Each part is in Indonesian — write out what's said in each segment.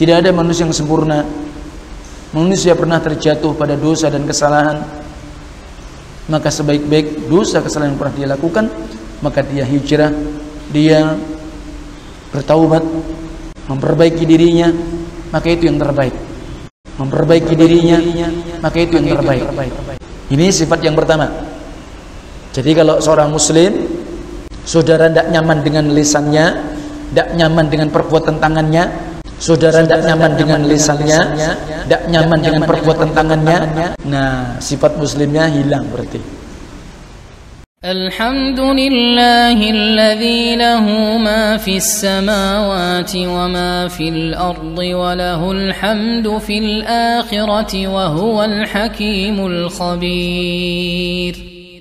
Tidak ada manusia yang sempurna. Manusia pernah terjatuh pada dosa dan kesalahan. Maka sebaik-baik dosa kesalahan yang pernah dia lakukan, maka dia hijrah, dia bertaubat, memperbaiki dirinya, maka itu yang terbaik. Memperbaiki dirinya, maka itu yang terbaik. Ini sifat yang pertama. Jadi kalau seorang muslim saudara tidak nyaman dengan lisannya, tidak nyaman dengan perbuatan tangannya, saudara tidak nyaman dengan lisannya, tidak nyaman dengan perbuatan tangannya, nah sifat muslimnya hilang berarti. الحمد لله الذي له ما في السماوات وما في الأرض وله الحمد في الآخرة وهو الحكيم الخبير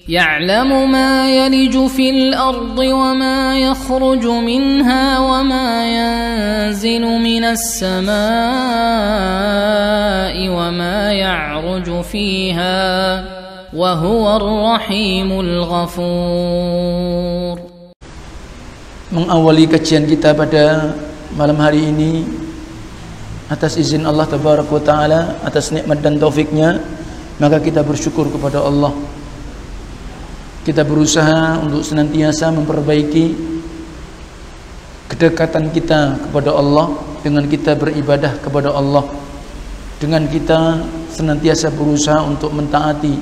يعلم ما يلج في الأرض وما يخرج منها وما ينزل من السماء وما يعرج فيها وهو الرحيم الغفور mengawali kajian kita pada malam hari ini atas izin Allah tabaraka taala atas nikmat dan taufiknya maka kita bersyukur kepada Allah kita berusaha untuk senantiasa memperbaiki kedekatan kita kepada Allah dengan kita beribadah kepada Allah. Dengan kita senantiasa berusaha untuk mentaati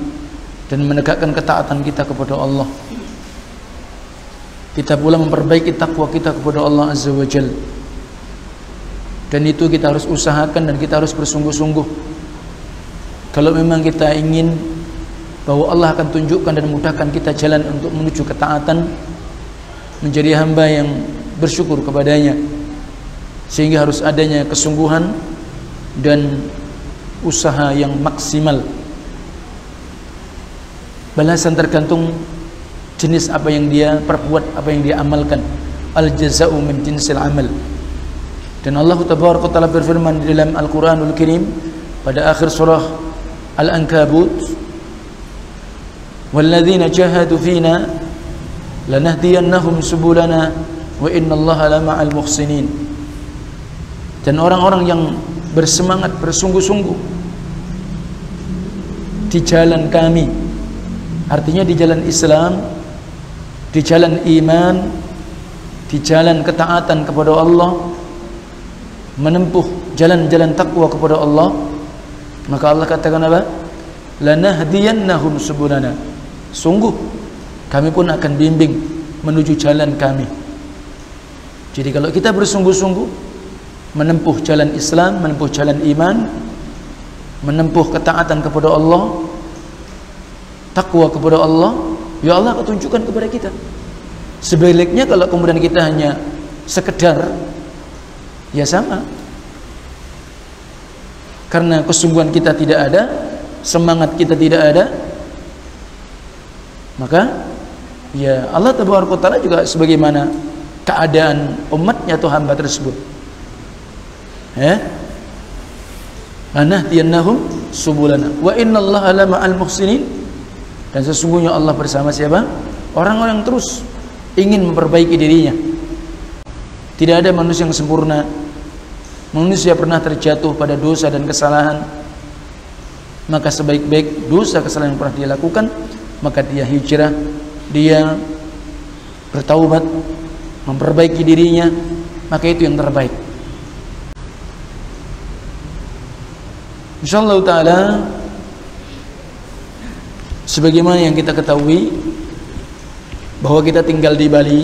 dan menegakkan ketaatan kita kepada Allah. Kita pula memperbaiki takwa kita kepada Allah Azza wa Jal. Dan itu kita harus usahakan dan kita harus bersungguh-sungguh. Kalau memang kita ingin bahwa Allah akan tunjukkan dan mudahkan kita jalan untuk menuju ketaatan menjadi hamba yang bersyukur kepadanya sehingga harus adanya kesungguhan dan usaha yang maksimal. Balasan tergantung jenis apa yang dia perbuat apa yang dia amalkan. Al jaza'u min jinsil amal. Dan Allah taala berfirman di dalam Al-Qur'anul Karim pada akhir surah Al-Ankabut والذين جاهدوا فينا لنهدينهم سبلنا وإن الله لمع المحسنين dan orang-orang yang bersemangat bersungguh-sungguh di jalan kami artinya di jalan Islam di jalan iman di jalan ketaatan kepada Allah menempuh jalan-jalan takwa kepada Allah maka Allah katakan apa lanahdiyannahum subulana Sungguh kami pun akan bimbing menuju jalan kami. Jadi kalau kita bersungguh-sungguh menempuh jalan Islam, menempuh jalan iman, menempuh ketaatan kepada Allah, takwa kepada Allah, ya Allah akan tunjukkan kepada kita. Sebaliknya kalau kemudian kita hanya sekedar ya sama. Karena kesungguhan kita tidak ada, semangat kita tidak ada, maka ya Allah taala juga sebagaimana keadaan umatnya atau hamba tersebut. Ya. Anahdiyannahum subulana. Wa innallaha la ma'al muhsinin. Dan sesungguhnya Allah bersama siapa? Orang-orang terus ingin memperbaiki dirinya. Tidak ada manusia yang sempurna. Manusia pernah terjatuh pada dosa dan kesalahan. Maka sebaik-baik dosa kesalahan yang pernah dia lakukan maka dia hijrah. Dia bertaubat. Memperbaiki dirinya. Maka itu yang terbaik. Insyaallah taala sebagaimana yang kita ketahui bahwa kita tinggal di Bali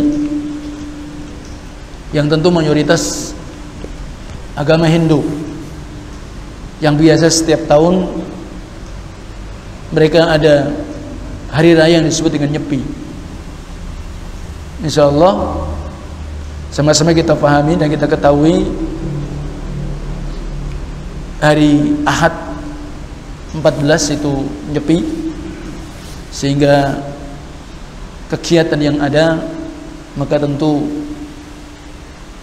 yang tentu mayoritas agama Hindu yang biasa setiap tahun mereka ada hari raya yang disebut dengan nyepi. Insya Allah sama-sama kita pahami dan kita ketahui hari Ahad 14 itu nyepi sehingga kegiatan yang ada maka tentu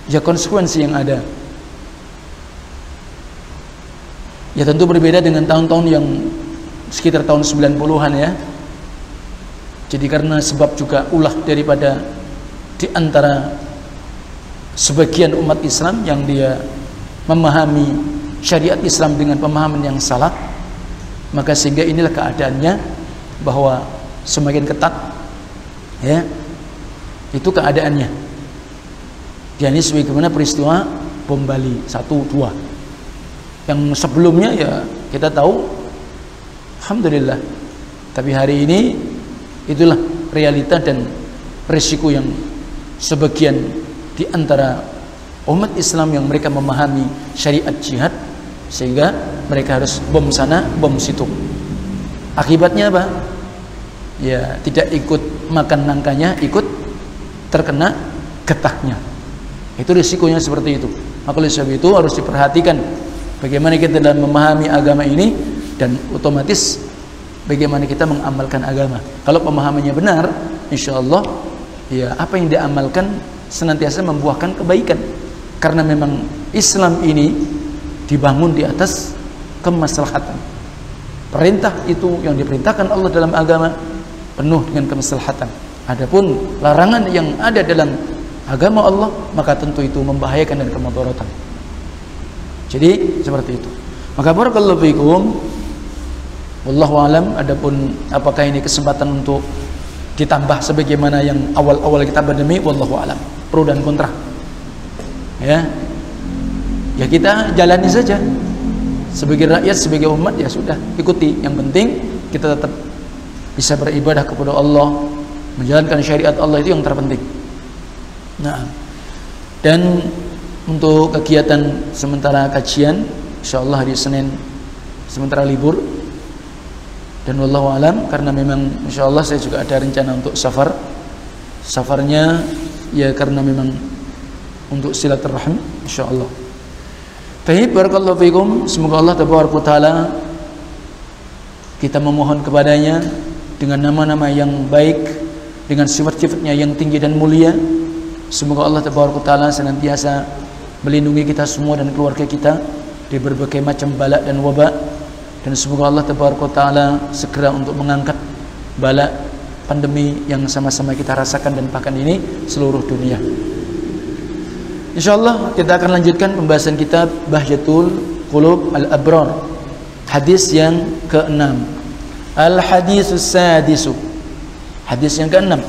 ya konsekuensi yang ada. Ya tentu berbeda dengan tahun-tahun yang sekitar tahun 90-an ya jadi karena sebab juga ulah daripada di antara sebagian umat Islam yang dia memahami syariat Islam dengan pemahaman yang salah maka sehingga inilah keadaannya bahwa semakin ketat ya itu keadaannya. Jadi sebagaimana peristiwa bom Bali satu dua. Yang sebelumnya ya kita tahu Alhamdulillah. Tapi hari ini itulah realita dan risiko yang sebagian di antara umat Islam yang mereka memahami syariat jihad sehingga mereka harus bom sana bom situ. Akibatnya apa? Ya tidak ikut makan nangkanya ikut terkena getahnya itu risikonya seperti itu. Maka oleh sebab itu harus diperhatikan bagaimana kita dalam memahami agama ini dan otomatis bagaimana kita mengamalkan agama kalau pemahamannya benar insya Allah ya apa yang diamalkan senantiasa membuahkan kebaikan karena memang Islam ini dibangun di atas kemaslahatan perintah itu yang diperintahkan Allah dalam agama penuh dengan kemaslahatan adapun larangan yang ada dalam agama Allah maka tentu itu membahayakan dan kemudaratan jadi seperti itu. Maka barakallahu fiikum. Wallahu alam adapun apakah ini kesempatan untuk ditambah sebagaimana yang awal-awal kita berdemi wallahu alam. Pro dan kontra. Ya. Ya kita jalani saja. Sebagai rakyat, sebagai umat ya sudah ikuti. Yang penting kita tetap bisa beribadah kepada Allah, menjalankan syariat Allah itu yang terpenting. Nah, dan untuk kegiatan sementara kajian insyaallah hari Senin sementara libur dan wallahu alam karena memang insyaallah saya juga ada rencana untuk safar. Safarnya ya karena memang untuk silaturahim insyaallah. Baik barakallahu fikum. Semoga Allah taala kita memohon kepadanya dengan nama-nama yang baik dengan sifat-sifatnya yang tinggi dan mulia. Semoga Allah taala senantiasa melindungi kita semua dan keluarga kita dari berbagai macam balak dan wabak dan semoga Allah taala segera untuk mengangkat balak pandemi yang sama-sama kita rasakan dan bahkan ini seluruh dunia. Insyaallah kita akan lanjutkan pembahasan kitab Bahjatul Qulub Al-Abrar. Hadis yang ke-6. Al-hadisus sadisu. Hadis yang ke-6.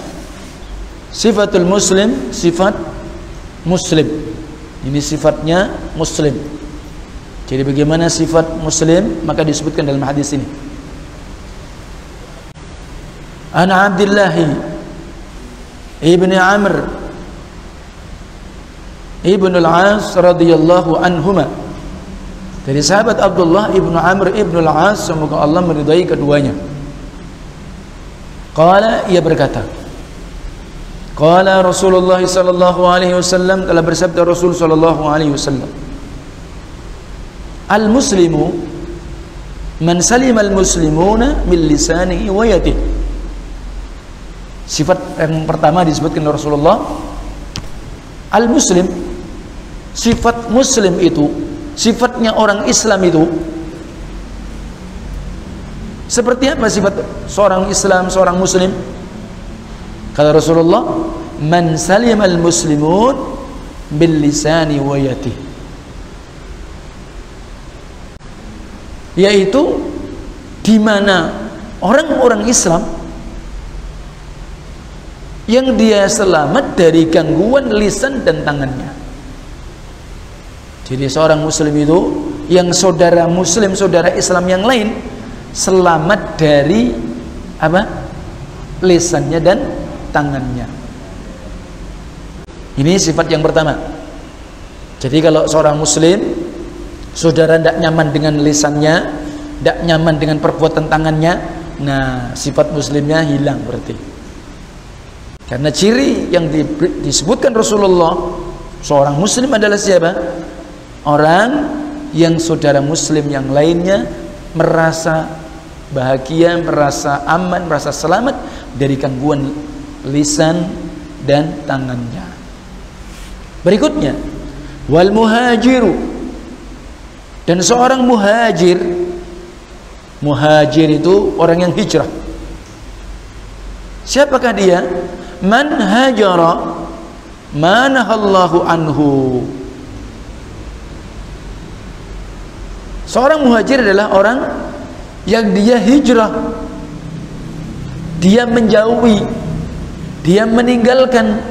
Sifatul muslim, sifat muslim. Ini sifatnya muslim. Jadi bagaimana sifat muslim maka disebutkan dalam hadis ini. An Abdullah ibni Amr ibn al-As radhiyallahu anhuma dari sahabat Abdullah ibnu Amr ibnu al-As semoga Allah meridai keduanya. Qala ia berkata, Qala Rasulullah sallallahu alaihi wasallam telah bersabda Rasul sallallahu alaihi wasallam Al muslimu man salima al muslimuna min lisanihi wa yadihi Sifat yang pertama disebutkan oleh Rasulullah Al muslim sifat muslim itu sifatnya orang Islam itu seperti apa sifat seorang Islam seorang muslim Kata Rasulullah, "Man salimal muslimun bil lisani wa yati." Yaitu di mana orang-orang Islam yang dia selamat dari gangguan lisan dan tangannya. Jadi seorang muslim itu yang saudara muslim, saudara Islam yang lain selamat dari apa? lisannya dan tangannya ini sifat yang pertama jadi kalau seorang muslim saudara tidak nyaman dengan lisannya tidak nyaman dengan perbuatan tangannya nah sifat muslimnya hilang berarti. Karena ciri yang di, disebutkan Rasulullah seorang muslim adalah siapa? Orang yang saudara muslim yang lainnya merasa bahagia, merasa aman, merasa selamat dari gangguan lisan dan tangannya. Berikutnya, wal muhajiru dan seorang muhajir muhajir itu orang yang hijrah. Siapakah dia? Man hajara manahallahu anhu. Seorang muhajir adalah orang yang dia hijrah. Dia menjauhi, dia meninggalkan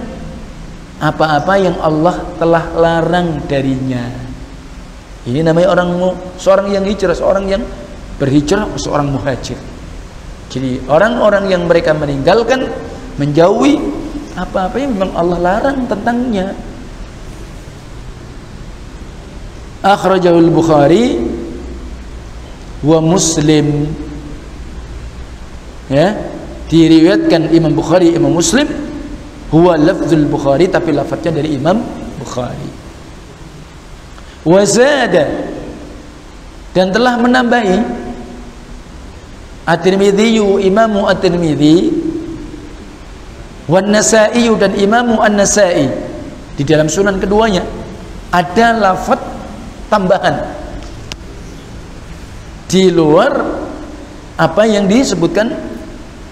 apa-apa yang Allah telah larang darinya. Ini namanya orang seorang yang hijrah, seorang yang berhijrah, seorang muhajir. Jadi orang-orang yang mereka meninggalkan, menjauhi apa-apa yang memang Allah larang tentangnya. Akhrajahul Bukhari wa Muslim ya diriwayatkan Imam Bukhari Imam Muslim huwa lafzul Bukhari tapi lafaznya dari Imam Bukhari wazada. Dan telah menambahi At-Tirmidzi Imam At-Tirmidzi wan Nasa'i dan Imam An-Nasa'i. Di dalam sunan keduanya ada lafaz tambahan. Di luar apa yang disebutkan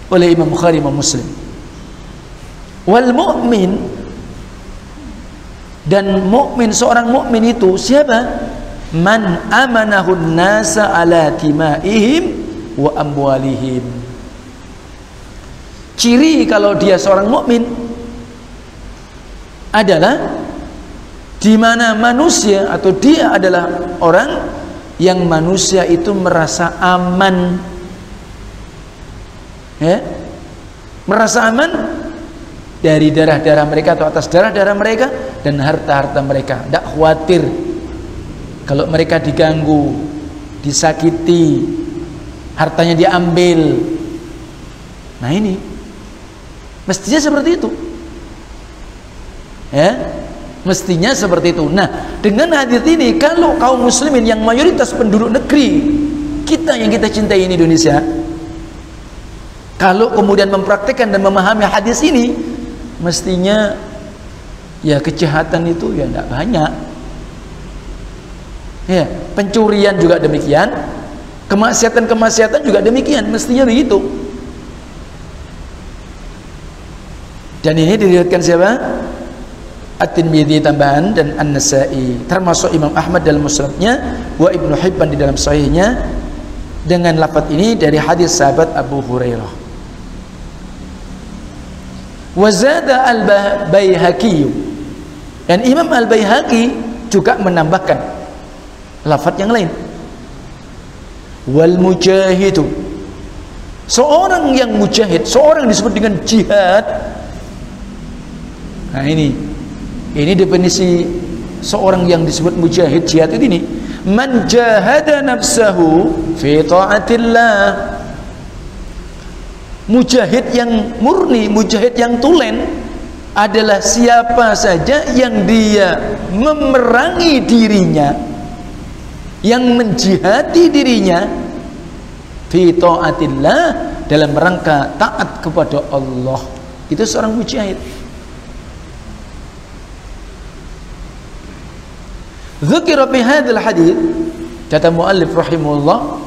oleh Imam Bukhari Imam Muslim. Wal mu'min dan mukmin seorang mukmin itu siapa? Man amanahu nasa ala timaihim wa amwalihim. Ciri kalau dia seorang mukmin adalah di mana manusia atau dia adalah orang yang manusia itu merasa aman. Ya? Merasa aman dari darah-darah mereka atau atas darah-darah mereka dan harta-harta mereka. Tidak khawatir kalau mereka diganggu disakiti hartanya diambil. Nah ini mestinya seperti itu. Ya Mestinya seperti itu. Nah, dengan hadis ini kalau kaum muslimin yang mayoritas penduduk negeri kita yang kita cintai ini Indonesia kalau kemudian mempraktikkan dan memahami hadis ini mestinya ya kejahatan itu ya tidak banyak. Ya, pencurian juga demikian, kemaksiatan-kemaksiatan juga demikian, mestinya begitu. Dan ini dilihatkan siapa? At-Tirmidzi tambahan dan An-Nasa'i termasuk Imam Ahmad dalam musnadnya wa Ibnu Hibban di dalam sahihnya dengan lafaz ini dari hadis sahabat Abu Hurairah. Wa zada al-Baihaqi dan Imam Al-Baihaqi juga menambahkan lafaz yang lain. Wal mujahidu seorang yang mujahid, seorang disebut dengan jihad. Nah ini ini definisi seorang yang disebut mujahid jihad itu ini. Man jahada nafsahu fi taatillah. Mujahid yang murni, mujahid yang tulen adalah siapa saja yang dia memerangi dirinya yang menjihati dirinya fi taatillah dalam rangka taat kepada Allah. Itu seorang mujahid. Dzukira fi hadis kata muallif rahimahullah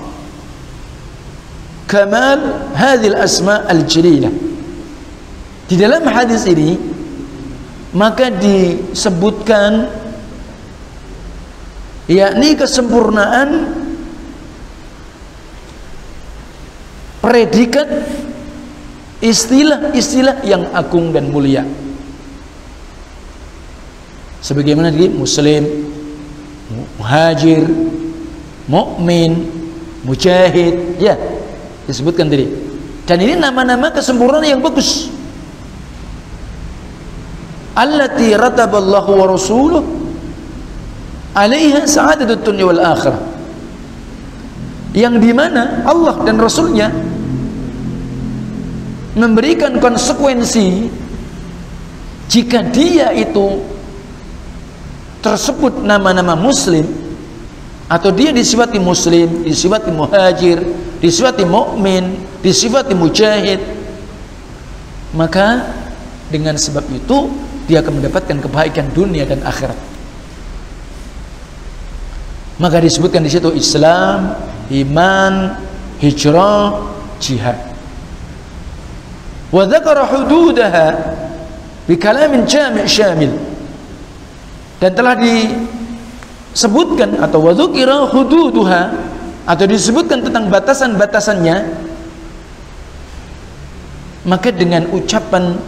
kamal hadhil asma al-jalilah di dalam hadis ini maka disebutkan yakni kesempurnaan predikat istilah-istilah yang agung dan mulia. Sebagaimana di muslim muhajir, mukmin, mujahid, ya disebutkan tadi. Dan ini nama-nama kesempurnaan yang bagus. Allati rataballahu wa rasuluh alaiha sa'adatut dunya wal akhirah. Yang di mana Allah dan Rasulnya memberikan konsekuensi jika dia itu tersebut nama-nama muslim atau dia disifati muslim, disifati muhajir, disifati mukmin, disifati mujahid, maka dengan sebab itu dia akan mendapatkan kebaikan dunia dan akhirat. Maka disebutkan di situ Islam, iman, hijrah, jihad. Wa dzakara hududaha bi kalamin jami' syamil dan telah disebutkan atau wadzukira hududuha atau disebutkan tentang batasan-batasannya maka dengan ucapan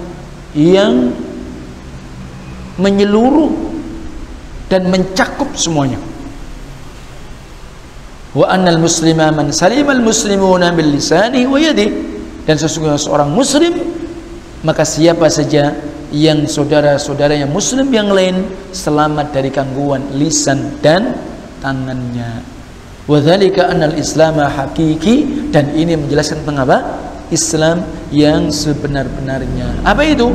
yang menyeluruh dan mencakup semuanya. Wa annal muslima man salimal muslimuna bil lisani wa yadi. Dan sesungguhnya seorang muslim maka siapa saja yang saudara-saudara yang muslim yang lain selamat dari gangguan lisan dan tangannya wadzalika annal islam hakiki dan ini menjelaskan tentang apa? Islam yang sebenar-benarnya. Apa itu?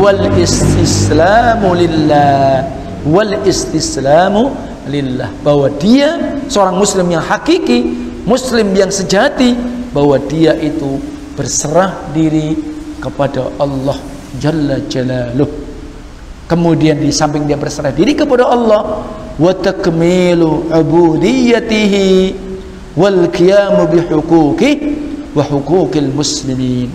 Wal istislamu lillah. Wal istislamu lillah. Bahwa dia seorang muslim yang hakiki muslim yang sejati bahwa dia itu berserah diri kepada Allah Jalla Jalaluh. Kemudian di samping dia berserah diri kepada Allah wa takmilu ubudiyatihi wal qiyamu bihuquqih wa huquqil muslimin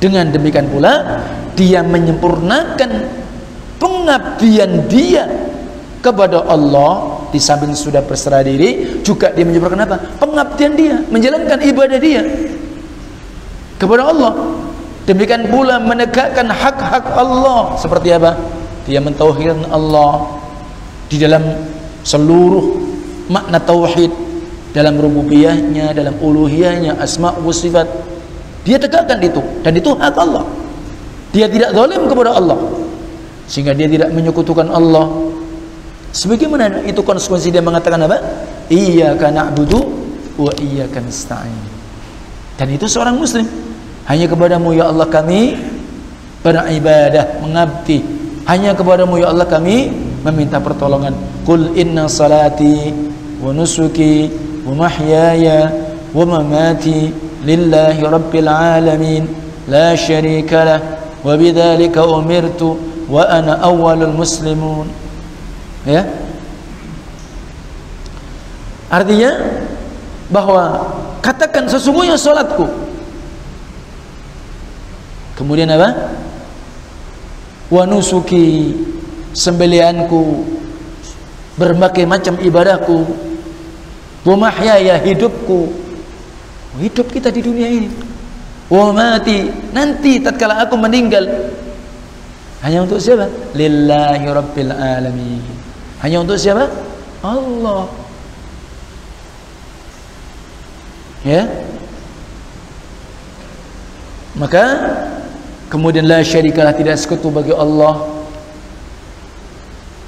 dengan demikian pula dia menyempurnakan pengabdian dia kepada Allah. Di samping sudah berserah diri juga dia menyebutkan apa? Pengabdian dia menjalankan ibadah dia kepada Allah. Demikian pula menegakkan hak-hak Allah. Seperti apa dia mentauhidkan Allah di dalam seluruh makna tauhid dalam rububiyahnya dalam uluhiyahnya asma wa sifat. Dia tegakkan itu dan itu hak Allah. Dia tidak zalim kepada Allah sehingga dia tidak menyekutukan Allah. Sebagaimana itu konsekuensi dia mengatakan apa? Iyyaka na'budu wa iyyaka nasta'in. Dan itu seorang muslim. Hanya kepadamu ya Allah kami beribadah mengabdi hanya kepadamu ya Allah kami meminta pertolongan. Qul inna salati wa nusuki wa mahyaya wa mamati lillahi rabbil alamin. La syarika lah. Wa bidzalika umirtu wa ana awwalul muslimun. Ya? Artinya bahwa katakan sesungguhnya salatku kemudian apa wa nusuki sembelianku berbagai macam ibadahku wa mahyaya hidupku hidup kita di dunia ini wa mati nanti tatkala aku meninggal hanya untuk siapa? Lillahi Rabbil Alamin. Hanya untuk siapa? Allah. Ya. Maka kemudian la syarikalah tidak sekutu bagi Allah.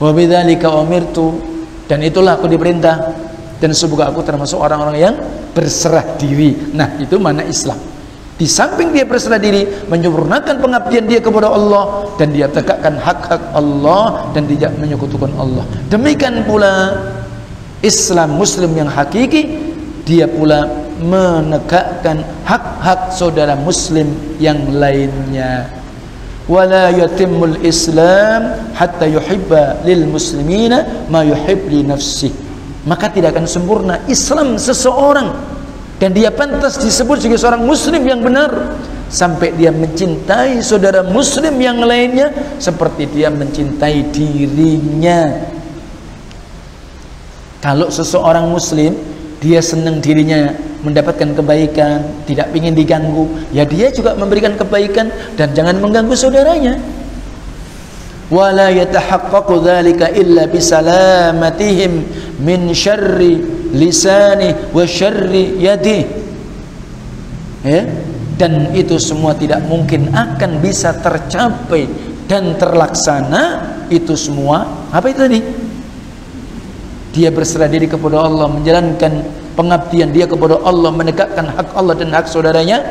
Wa bidzalika umirtu dan itulah aku diperintah dan semoga aku termasuk orang-orang yang berserah diri. Nah, itu mana Islam. Di samping dia berserah diri, menyempurnakan pengabdian dia kepada Allah dan dia tegakkan hak-hak Allah dan tidak menyekutukan Allah. Demikian pula Islam Muslim yang hakiki, dia pula menegakkan hak-hak saudara Muslim yang lainnya. Wala yatimul Islam hatta yuhibba lil muslimina ma yuhib li nafsihi. Maka tidak akan sempurna Islam seseorang dan dia pantas disebut sebagai seorang muslim yang benar sampai dia mencintai saudara muslim yang lainnya seperti dia mencintai dirinya kalau seseorang muslim dia senang dirinya mendapatkan kebaikan tidak ingin diganggu ya dia juga memberikan kebaikan dan jangan mengganggu saudaranya. Wala yatahaqqaqu dzalika illa bisalamatihim min syarri lisani wa syarri yadi. Ya? Dan itu semua tidak mungkin akan bisa tercapai dan terlaksana. Itu semua apa itu tadi? Dia berserah diri kepada Allah menjalankan pengabdian dia kepada Allah menegakkan hak Allah dan hak saudaranya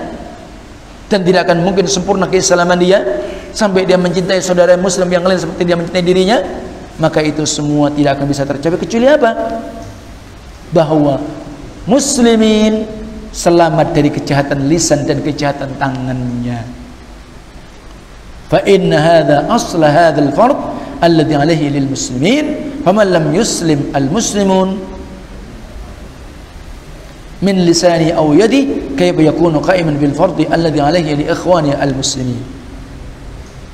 dan tidak akan mungkin sempurna keislaman dia sampai dia mencintai saudara muslim yang lain seperti dia mencintai dirinya maka itu semua tidak akan bisa tercapai. Kecuali apa? Bahwa muslimin selamat dari kejahatan lisan dan kejahatan tangannya. Fa inna hadha asla hadha al-fard alladhi alayhi lil muslimin faman yuslim al-muslimun min lisani aw yadi kayfa yakunu qa'iman bil fardi alladhi alayhi li ikhwani al-muslimin.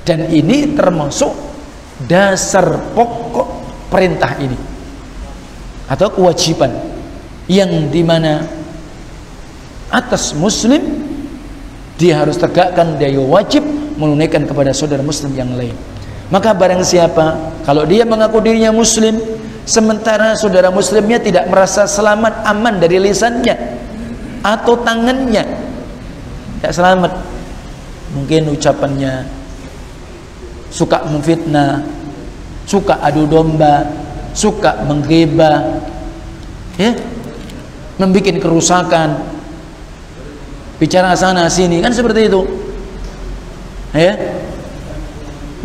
Dan ini termasuk dasar pokok perintah ini. Atau kewajiban yang di mana atas muslim dia harus tegakkan dia wajib menunaikan kepada saudara muslim yang lain. Maka barang siapa kalau dia mengaku dirinya muslim sementara saudara muslimnya tidak merasa selamat aman dari lisannya atau tangannya. Tidak selamat. Mungkin ucapannya suka memfitnah suka adu domba suka menggibah ya membuat kerusakan. Bicara sana sini kan seperti itu. Ya.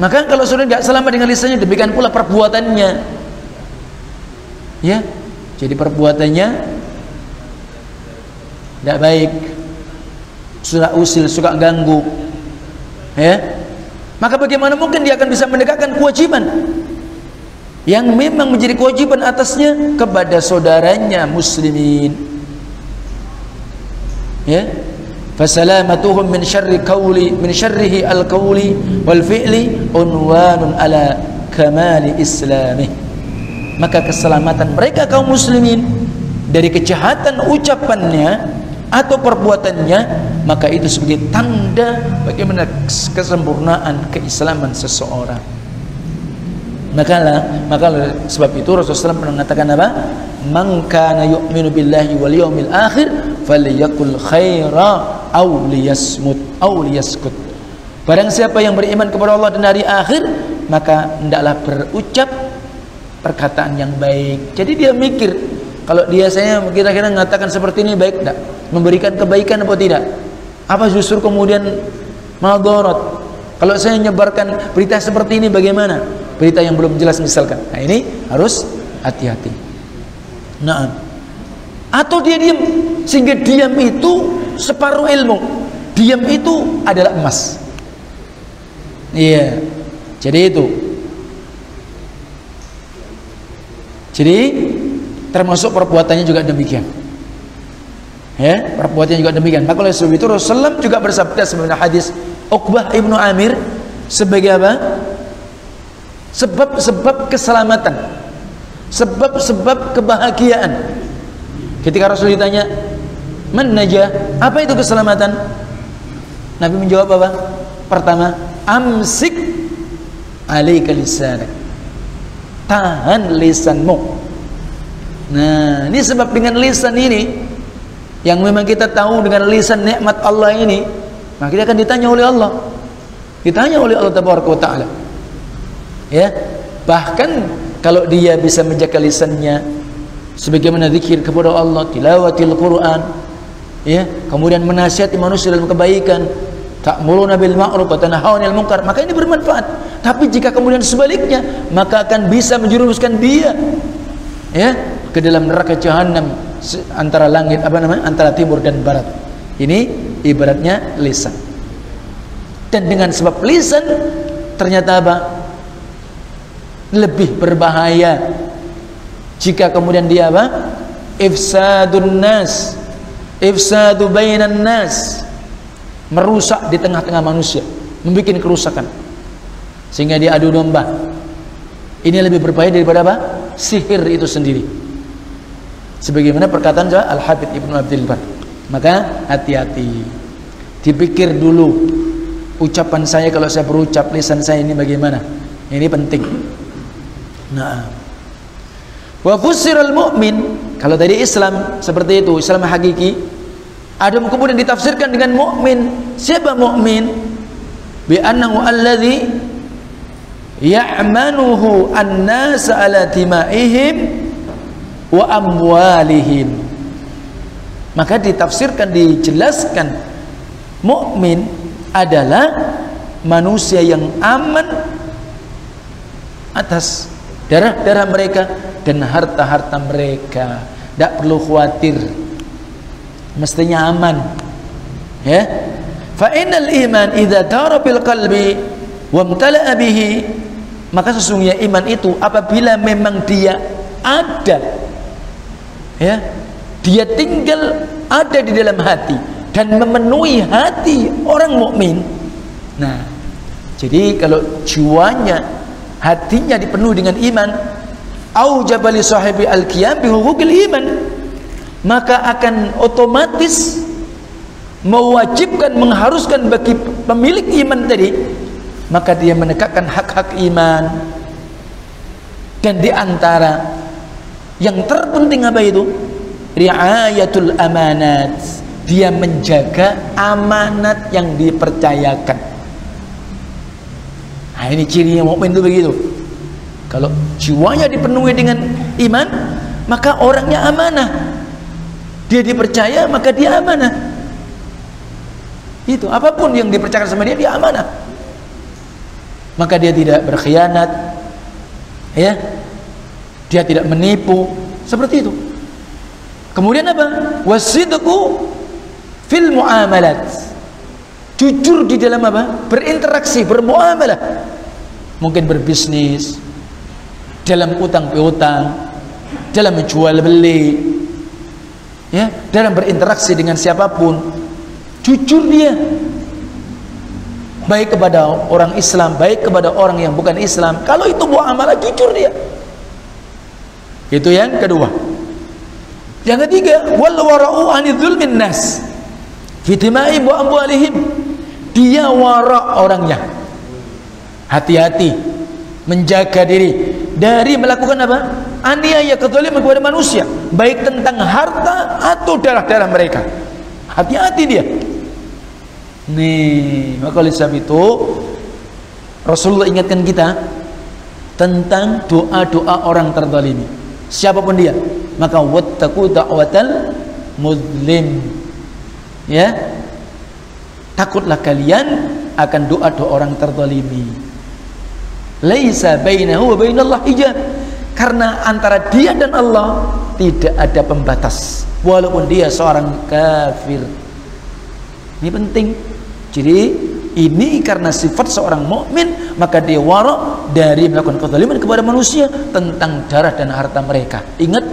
Maka kalau sudah nggak selamat dengan lisannya demikian pula perbuatannya ya jadi perbuatannya tidak baik. Sudah usil suka ganggu. Ya. Maka bagaimana mungkin dia akan bisa menegakkan kewajiban? Yang memang menjadi kewajiban atasnya kepada saudaranya muslimin. Ya. Fasalamatuhum min syarri qawli min syarrihi al-qawli wal fi'li unwanun ala kamali islamih maka keselamatan mereka kaum muslimin dari kejahatan ucapannya atau perbuatannya maka itu sebagai tanda bagaimana kesempurnaan keislaman seseorang maka lah, maka sebab itu Rasulullah SAW mengatakan apa? Man kana yu'minu billahi wal yawmil akhir falyakul khaira aw liyasmut aw liyaskut. Barang siapa yang beriman kepada Allah dan hari akhir, maka hendaklah berucap perkataan yang baik. Jadi dia mikir, kalau dia saya kira-kira mengatakan seperti ini baik tidak? Memberikan kebaikan apa tidak? Apa justru kemudian madarat? Kalau saya menyebarkan berita seperti ini bagaimana? Berita yang belum jelas misalkan. Nah, ini harus hati-hati. Nah, atau dia diam sehingga diam itu separuh ilmu. Diam itu adalah emas. Iya. Jadi itu. Jadi termasuk perbuatannya juga demikian. Ya, perbuatannya juga demikian. Maka oleh sebab itu Rasulullah juga bersabda sebenarnya hadis Uqbah ibnu Amir sebagai apa? Sebab-sebab keselamatan, sebab-sebab kebahagiaan. Ketika Rasul ditanya, "Man najah?" Apa itu keselamatan? Nabi menjawab apa? Pertama, amsik alaika lisanak. Tahan lisanmu. Nah, ini sebab dengan lisan ini yang memang kita tahu dengan lisan nikmat Allah ini maka dia akan ditanya oleh Allah. Ditanya oleh Allah Taala. Ya. Bahkan kalau dia bisa menjaga lisannya sebagaimana zikir kepada Allah, tilawatil Quran, ya, kemudian menasihati manusia dalam kebaikan, ta'muruna bil ma'ruf wa tanhauna 'anil munkar, maka ini bermanfaat. Tapi jika kemudian sebaliknya, maka akan bisa menjerumuskan dia ya ke dalam neraka jahanam antara langit apa namanya? antara timur dan barat. Ini ibaratnya lisan dan dengan sebab lisan ternyata apa lebih berbahaya jika kemudian dia apa ifsadun nas ifsadu bainan nas merusak di tengah-tengah manusia membuat kerusakan. Sehingga dia adu domba. Ini lebih berbahaya daripada apa? Sihir itu sendiri. Sebagaimana perkataan Al-Habib Ibnu Abdul Bar. Maka hati-hati. Dipikir dulu ucapan saya kalau saya berucap lisan saya ini bagaimana? Ini penting. Nah. Wa fusiral mu'min kalau tadi Islam seperti itu Islam hakiki ada kemudian ditafsirkan dengan mukmin. Siapa mukmin? Bi annahu alladhi ya'manuhu an-nas ala timaihim wa amwalihim. Maka ditafsirkan dijelaskan mukmin adalah manusia yang aman atas darah-darah mereka dan harta-harta mereka. Tidak perlu khawatir mestinya aman. Ya? Fa innal iman idza tara bil qalbi wa imtala'a bihi maka sesungguhnya iman itu apabila memang dia ada. Ya? Dia tinggal ada di dalam hati dan memenuhi hati orang mukmin. Nah, jadi kalau jiwanya hatinya dipenuhi dengan iman aujaba li sahibi al-qiyam bi iman maka akan otomatis mewajibkan mengharuskan bagi pemilik iman tadi maka dia menegakkan hak-hak iman. Dan di antara yang terpenting apa itu? Riayatul amanat. Dia menjaga amanat yang dipercayakan. Nah ini cirinya mukmin itu begitu. Kalau jiwanya dipenuhi dengan iman maka orangnya amanah dia dipercaya maka dia amanah. Itu apa pun yang dipercayakan sama dia dia amanah. Maka dia tidak berkhianat ya. Dia tidak menipu seperti itu. Kemudian apa? Wasidku fil muamalat. Jujur di dalam apa? Berinteraksi bermuamalah. Mungkin berbisnis dalam utang piutang dalam menjual beli ya dalam berinteraksi dengan siapa pun. Jujur dia. Baik kepada orang Islam baik kepada orang yang bukan Islam. Kalau itu muamalah jujur dia. Itu yang kedua. Yang ketiga wal wara'u anidhulmin nas. Fitimai wa amwalihim. Dia wara orangnya. Hati-hati. Menjaga diri dari melakukan apa aniaya kezaliman kepada manusia baik tentang harta atau darah-darah mereka hati-hati dia Nih, maka oleh sebab itu Rasulullah ingatkan kita tentang doa-doa orang terzalimi. Siapa pun dia, maka wattaqu da'watal muslim. Ya. Takutlah kalian akan doa-doa orang terzalimi. Laisa bainahu wa bainallah hijab. Karena antara dia dan Allah tidak ada pembatas walaupun dia seorang kafir. Ini penting jadi ini karena sifat seorang mukmin maka dia wara dari melakukan kezaliman kepada manusia tentang darah dan harta mereka. Ingat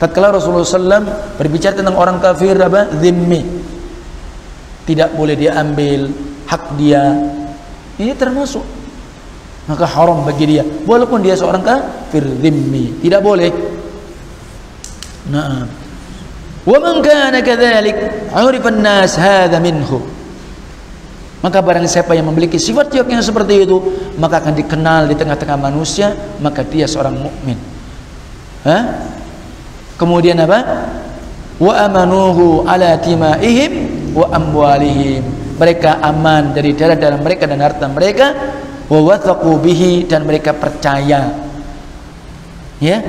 tatkala Rasulullah SAW berbicara tentang orang kafir apa? Zimmi. Tidak boleh diambil hak dia. Ini termasuk maka haram bagi dia walaupun dia seorang kafir zimmi. Tidak boleh. Nah. Wa man kana kadzalik 'urifa an-nas hadha minhu. Maka barang siapa yang memiliki sifat yang seperti itu, maka akan dikenal di tengah-tengah manusia, maka dia seorang mukmin. Hah? Kemudian apa? Wa amanuhu ala timaihim wa amwalihim. Mereka aman dari darah-darah mereka dan harta mereka, bihi dan mereka percaya. Ya,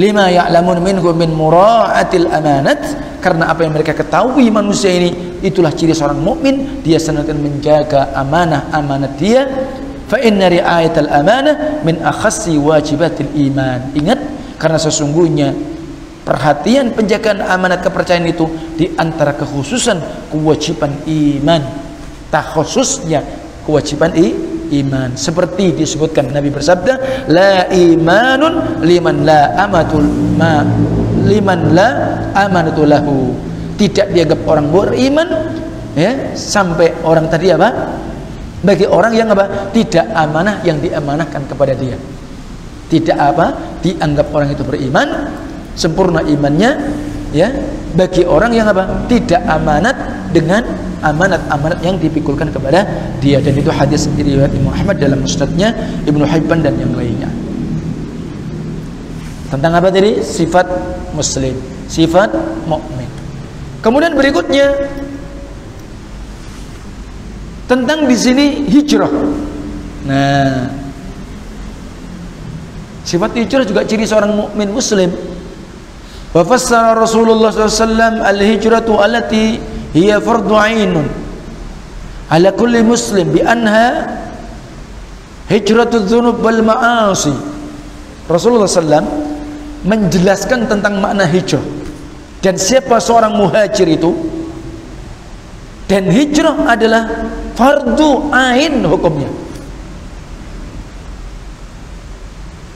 lima ya'lamun minhu min mura'atil amanat. Karena apa yang mereka ketahui manusia ini itulah ciri seorang mukmin. Dia senantiasa menjaga amanah amanat dia. Fa inna ri'ayatal amanah min akhassi wajibatil iman. Ingat karena sesungguhnya perhatian penjagaan amanat kepercayaan itu di antara kekhususan kewajiban iman. Tak khususnya kewajiban i, iman. Seperti disebutkan Nabi bersabda la imanun liman la amatul ma liman la amanatu lahu. Tidak dianggap orang beriman ya sampai orang tadi apa? Bagi orang yang apa? Tidak amanah yang diamanahkan kepada dia. Tidak apa? Dianggap orang itu beriman sempurna imannya ya bagi orang yang apa? Tidak amanat dengan amanat-amanat yang dipikulkan kepada dia. Dan itu hadis riwayat Imam Ahmad dalam musnadnya Ibnu Hibban dan yang lainnya. Tentang apa tadi? Sifat muslim sifat mukmin. Kemudian berikutnya tentang di sini hijrah. Nah sifat hijrah juga ciri seorang mukmin muslim wa fassara Rasulullah SAW al-hijratu allati hiya fardu ainun. Ala kulli muslim bi anha hijratu dzunub wal ma'asi. Rasulullah SAW menjelaskan tentang makna hijrah. Dan siapa seorang muhajir itu? Dan hijrah adalah fardu ain hukumnya.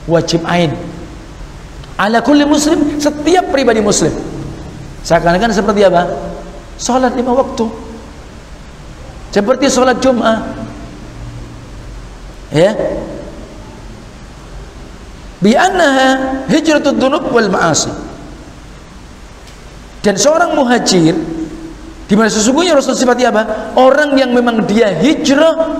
Wajib ain ala kulli muslim setiap pribadi muslim seakan-akan seperti apa Salat lima waktu. Seperti salat Jumat. Ya. bi annaha hijratud dunub wal ma'asi dan seorang muhajir di mana sesungguhnya Rasul sifatnya apa? Orang yang memang dia hijrah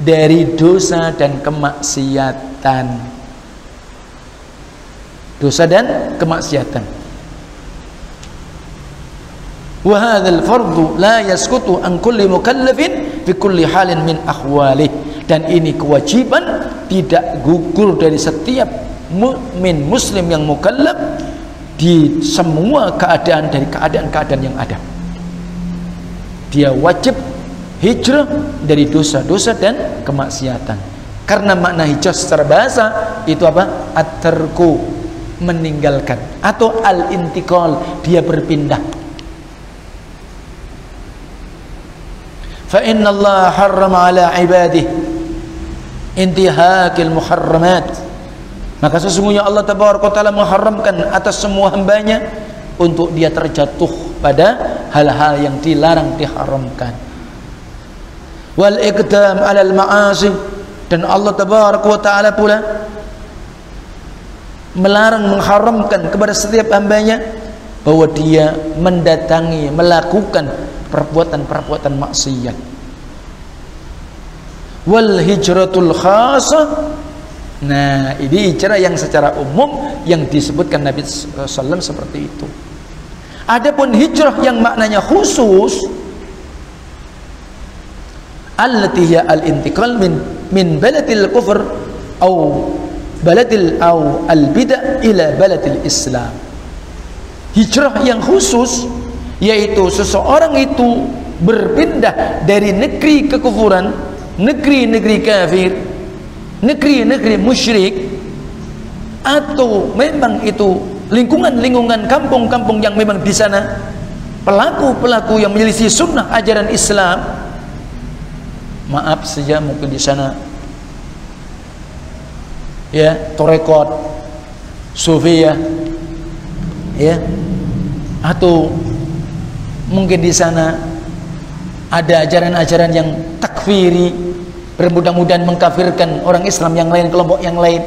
dari dosa dan kemaksiatan. Dosa dan kemaksiatan. Wa hadzal fardu la yasqutu an kulli mukallafin fi kulli halin min ahwalih. Dan ini kewajiban tidak gugur dari setiap mukmin muslim yang mukallaf di semua keadaan dari keadaan-keadaan yang ada. Dia wajib hijrah dari dosa-dosa dan kemaksiatan. Karena makna hijrah secara bahasa itu apa? At-tarku meninggalkan atau al-intiqal dia berpindah. Fa inna Allah harrama ala ibadihi intihakil muharramat maka sesungguhnya Allah Taala mengharamkan atas semua hambanya untuk dia terjatuh pada hal-hal yang dilarang diharamkan. Wal iqdam 'alal ma'asi dan Allah Taala pula melarang mengharamkan kepada setiap hambanya bahwa dia mendatangi melakukan perbuatan-perbuatan maksiat. Wal hijratul khasah Nah, ini cara yang secara umum yang disebutkan Nabi SAW seperti itu. Adapun hijrah yang maknanya khusus allati hiya al-intiqal min min baladil kufr atau baladil au al-bid'ah ila baladil Islam. Hijrah yang khusus yaitu seseorang itu berpindah dari negeri kekufuran, negeri-negeri kafir negeri-negeri musyrik atau memang itu lingkungan-lingkungan kampung-kampung yang memang di sana pelaku-pelaku yang menyelisih sunnah ajaran Islam maaf saja mungkin di sana ya torekot sufia ya. Atau mungkin di sana ada ajaran-ajaran yang takfiri bermudah-mudahan mengkafirkan orang Islam yang lain kelompok yang lain.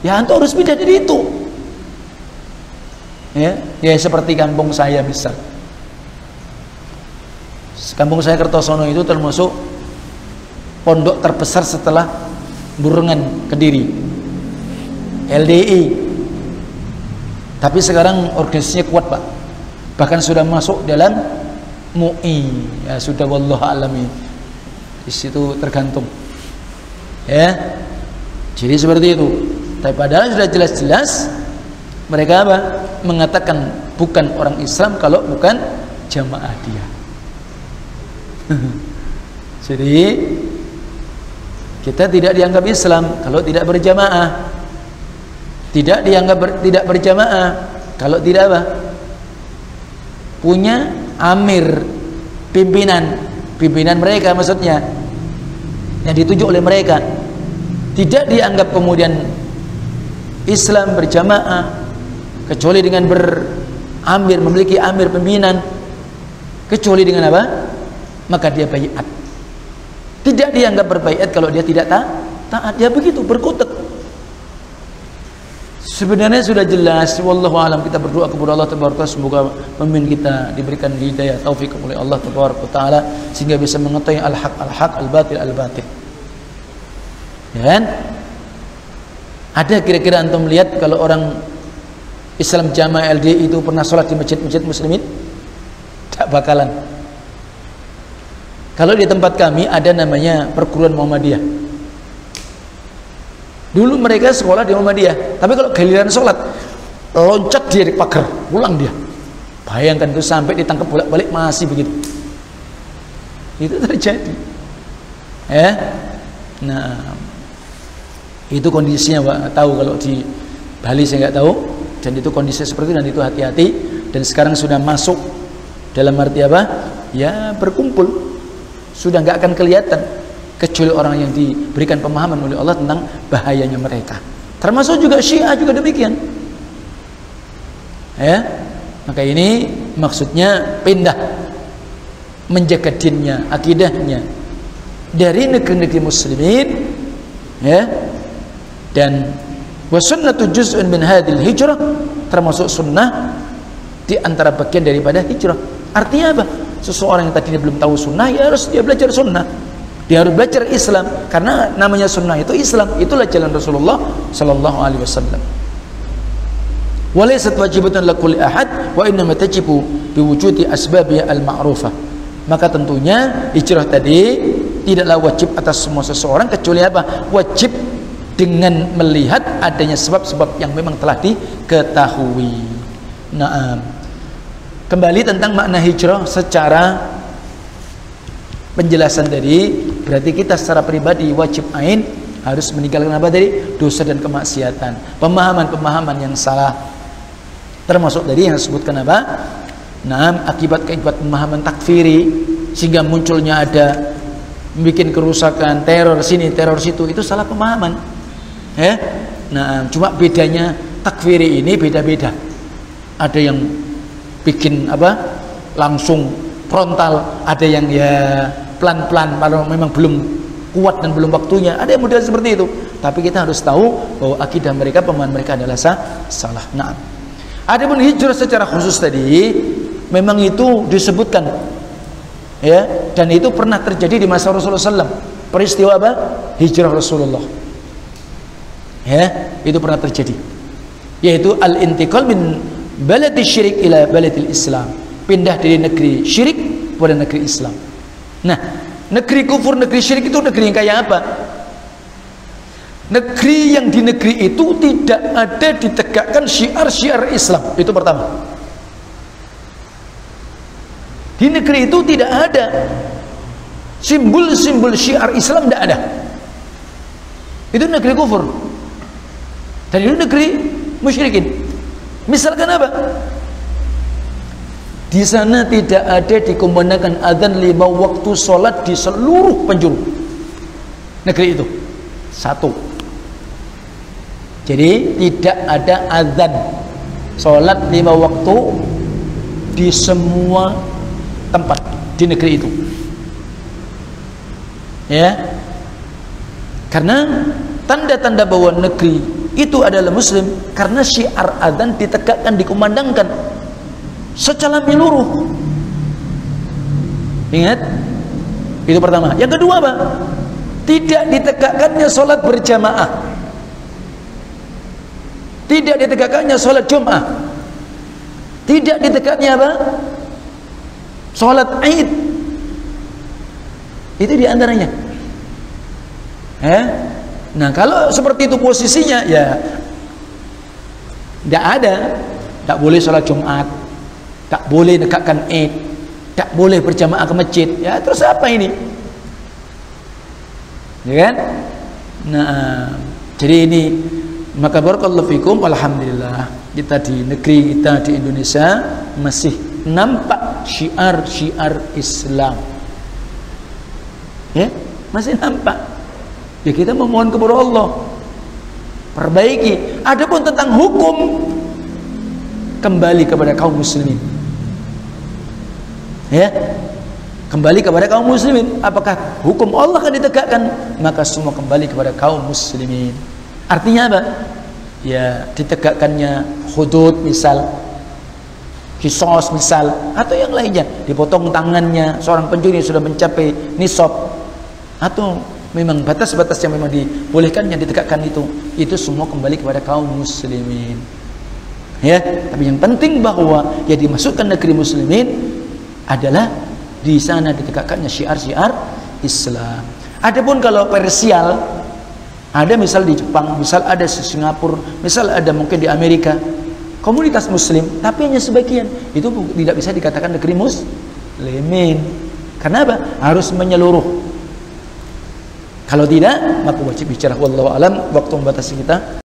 Ya antum harus pindah dari itu. Ya ya seperti kampung saya bisa kampung saya Kertosono itu termasuk pondok terbesar setelah Burungan Kediri LDI tapi sekarang organisasinya kuat pak. Bahkan sudah masuk dalam MUI ya sudah wallahu alami di situ tergantung. Ya. Jadi seperti itu. Tapi padahal sudah jelas-jelas mereka apa? Mengatakan bukan orang Islam kalau bukan jamaah dia. Jadi kita tidak dianggap Islam kalau tidak berjamaah tidak dianggap ber, tidak berjamaah. Kalau tidak apa? Punya amir pimpinan. Pimpinan mereka maksudnya. Yang dituju oleh mereka. Tidak dianggap kemudian Islam berjamaah kecuali dengan beramir memiliki amir pimpinan. Kecuali dengan apa? Maka dia bayat tidak dianggap berbayat kalau dia tidak taat taat. Dia begitu berkutuk Sebenarnya sudah jelas wallahu alam kita berdoa kepada Allah tabaraka semoga pemimpin kita diberikan hidayah taufik oleh Allah tabaraka taala sehingga bisa mengetahui al-haq al-haq al-batil al-batil. Ya kan? Ada kira-kira antum melihat kalau orang Islam jamaah LD itu pernah sholat di masjid-masjid muslimin? Tak bakalan. Kalau di tempat kami ada namanya perguruan Muhammadiyah Dulu mereka sekolah di Muhammadiyah, tapi kalau giliran sholat loncat dia di pagar, pulang dia. Bayangkan itu sampai ditangkap bolak-balik masih begitu. Itu terjadi. Ya. Nah, itu kondisinya Pak. Tahu kalau di Bali saya nggak tahu dan itu kondisi seperti itu dan itu hati-hati dan sekarang sudah masuk dalam arti apa? Ya berkumpul. Sudah nggak akan kelihatan kecuali orang yang diberikan pemahaman oleh Allah tentang bahayanya mereka. Termasuk juga Syiah juga demikian. Ya maka ini maksudnya pindah menjaga dinnya akidahnya dari negeri-negeri muslimin ya. Dan wasunnatu juz'un min hadil hijrah termasuk sunnah di antara bagian daripada hijrah. Artinya apa? Seseorang yang tadinya belum tahu sunnah ya harus dia belajar sunnah dia harus belajar Islam. Karena namanya sunnah itu Islam. Itulah jalan Rasulullah sallallahu alaihi wasallam. Walaysat wajibatun lakul ahad wa innama tajibu biwujudi asbabiha al-ma'rufah maka tentunya hijrah tadi tidaklah wajib atas semua seseorang kecuali apa? Wajib dengan melihat adanya sebab-sebab yang memang telah diketahui. Nah, kembali tentang makna hijrah secara penjelasan tadi berarti kita secara pribadi wajib ain harus meninggalkan apa tadi? Dosa dan kemaksiatan. Pemahaman-pemahaman yang salah. Termasuk dari yang disebutkan apa? Nah akibat akibat pemahaman takfiri sehingga munculnya ada bikin kerusakan teror sini teror situ itu salah pemahaman. Ya? Nah cuma bedanya takfiri ini beda-beda. Ada yang bikin apa? Langsung frontal ada yang ya pelan-pelan kalau memang belum kuat dan belum waktunya ada yang model seperti itu. Tapi kita harus tahu bahwa akidah mereka pemahaman mereka adalah sah, salah. Nah ada pun hijrah secara khusus tadi memang itu disebutkan ya dan itu pernah terjadi di masa Rasulullah SAW peristiwa apa? Hijrah Rasulullah. Ya itu pernah terjadi. Yaitu al intiqal min baladi syirik ila baladil islam. Pindah dari negeri syirik pada negeri Islam nah negeri kufur negeri syirik itu negeri yang kayak apa? Negeri yang di negeri itu tidak ada ditegakkan syiar-syiar Islam. Itu pertama. Di negeri itu tidak ada. Simbol-simbol syiar Islam tidak ada. Itu negeri kufur. Dan itu negeri musyrikin. Misalkan apa di sana tidak ada dikumandangkan adzan lima waktu sholat di seluruh penjuru. Negeri itu. Satu. Jadi tidak ada adzan sholat lima waktu di semua tempat di negeri itu. Ya. Karena tanda-tanda bahwa negeri itu adalah muslim karena syiar adzan ditegakkan dikumandangkan secara menyeluruh. Ingat? Itu pertama. Yang kedua apa tidak ditegakkannya sholat berjamaah. Tidak ditegakkannya sholat jum'ah. Tidak ditegakkannya apa? Sholat aid itu di antaranya eh? Nah kalau seperti itu posisinya ya tidak ada, tak boleh sholat Jumat, tak boleh dekatkan Id, tak boleh berjamaah ke masjid. Ya terus apa ini? Ya kan? Nah, jadi ini maka barakallahu fikum alhamdulillah kita di negeri kita di Indonesia masih nampak syiar-syiar Islam. Ya, masih nampak ya kita memohon kepada Allah perbaiki adapun tentang hukum kembali kepada kaum muslimin ya. Kembali kepada kaum muslimin apakah hukum Allah akan ditegakkan? Maka semua kembali kepada kaum muslimin. Artinya apa? Ya ditegakkannya hudud misal kisos misal atau yang lainnya. Dipotong tangannya seorang pencuri sudah mencapai nisab. Atau memang batas-batas yang memang dibolehkan yang ditegakkan itu itu semua kembali kepada kaum muslimin. Ya tapi yang penting bahwa yang dimasukkan negeri muslimin adalah di sana ditegakkannya syiar-syiar Islam. Adapun kalau Persial ada misal di Jepang misal ada di Singapura misal ada mungkin di Amerika komunitas muslim tapi hanya sebagian. Itu tidak bisa dikatakan negeri muslimin. Karena apa? Harus menyeluruh. Kalau tidak, maka wajib bicara. Wallahu alam waktu membatasi kita.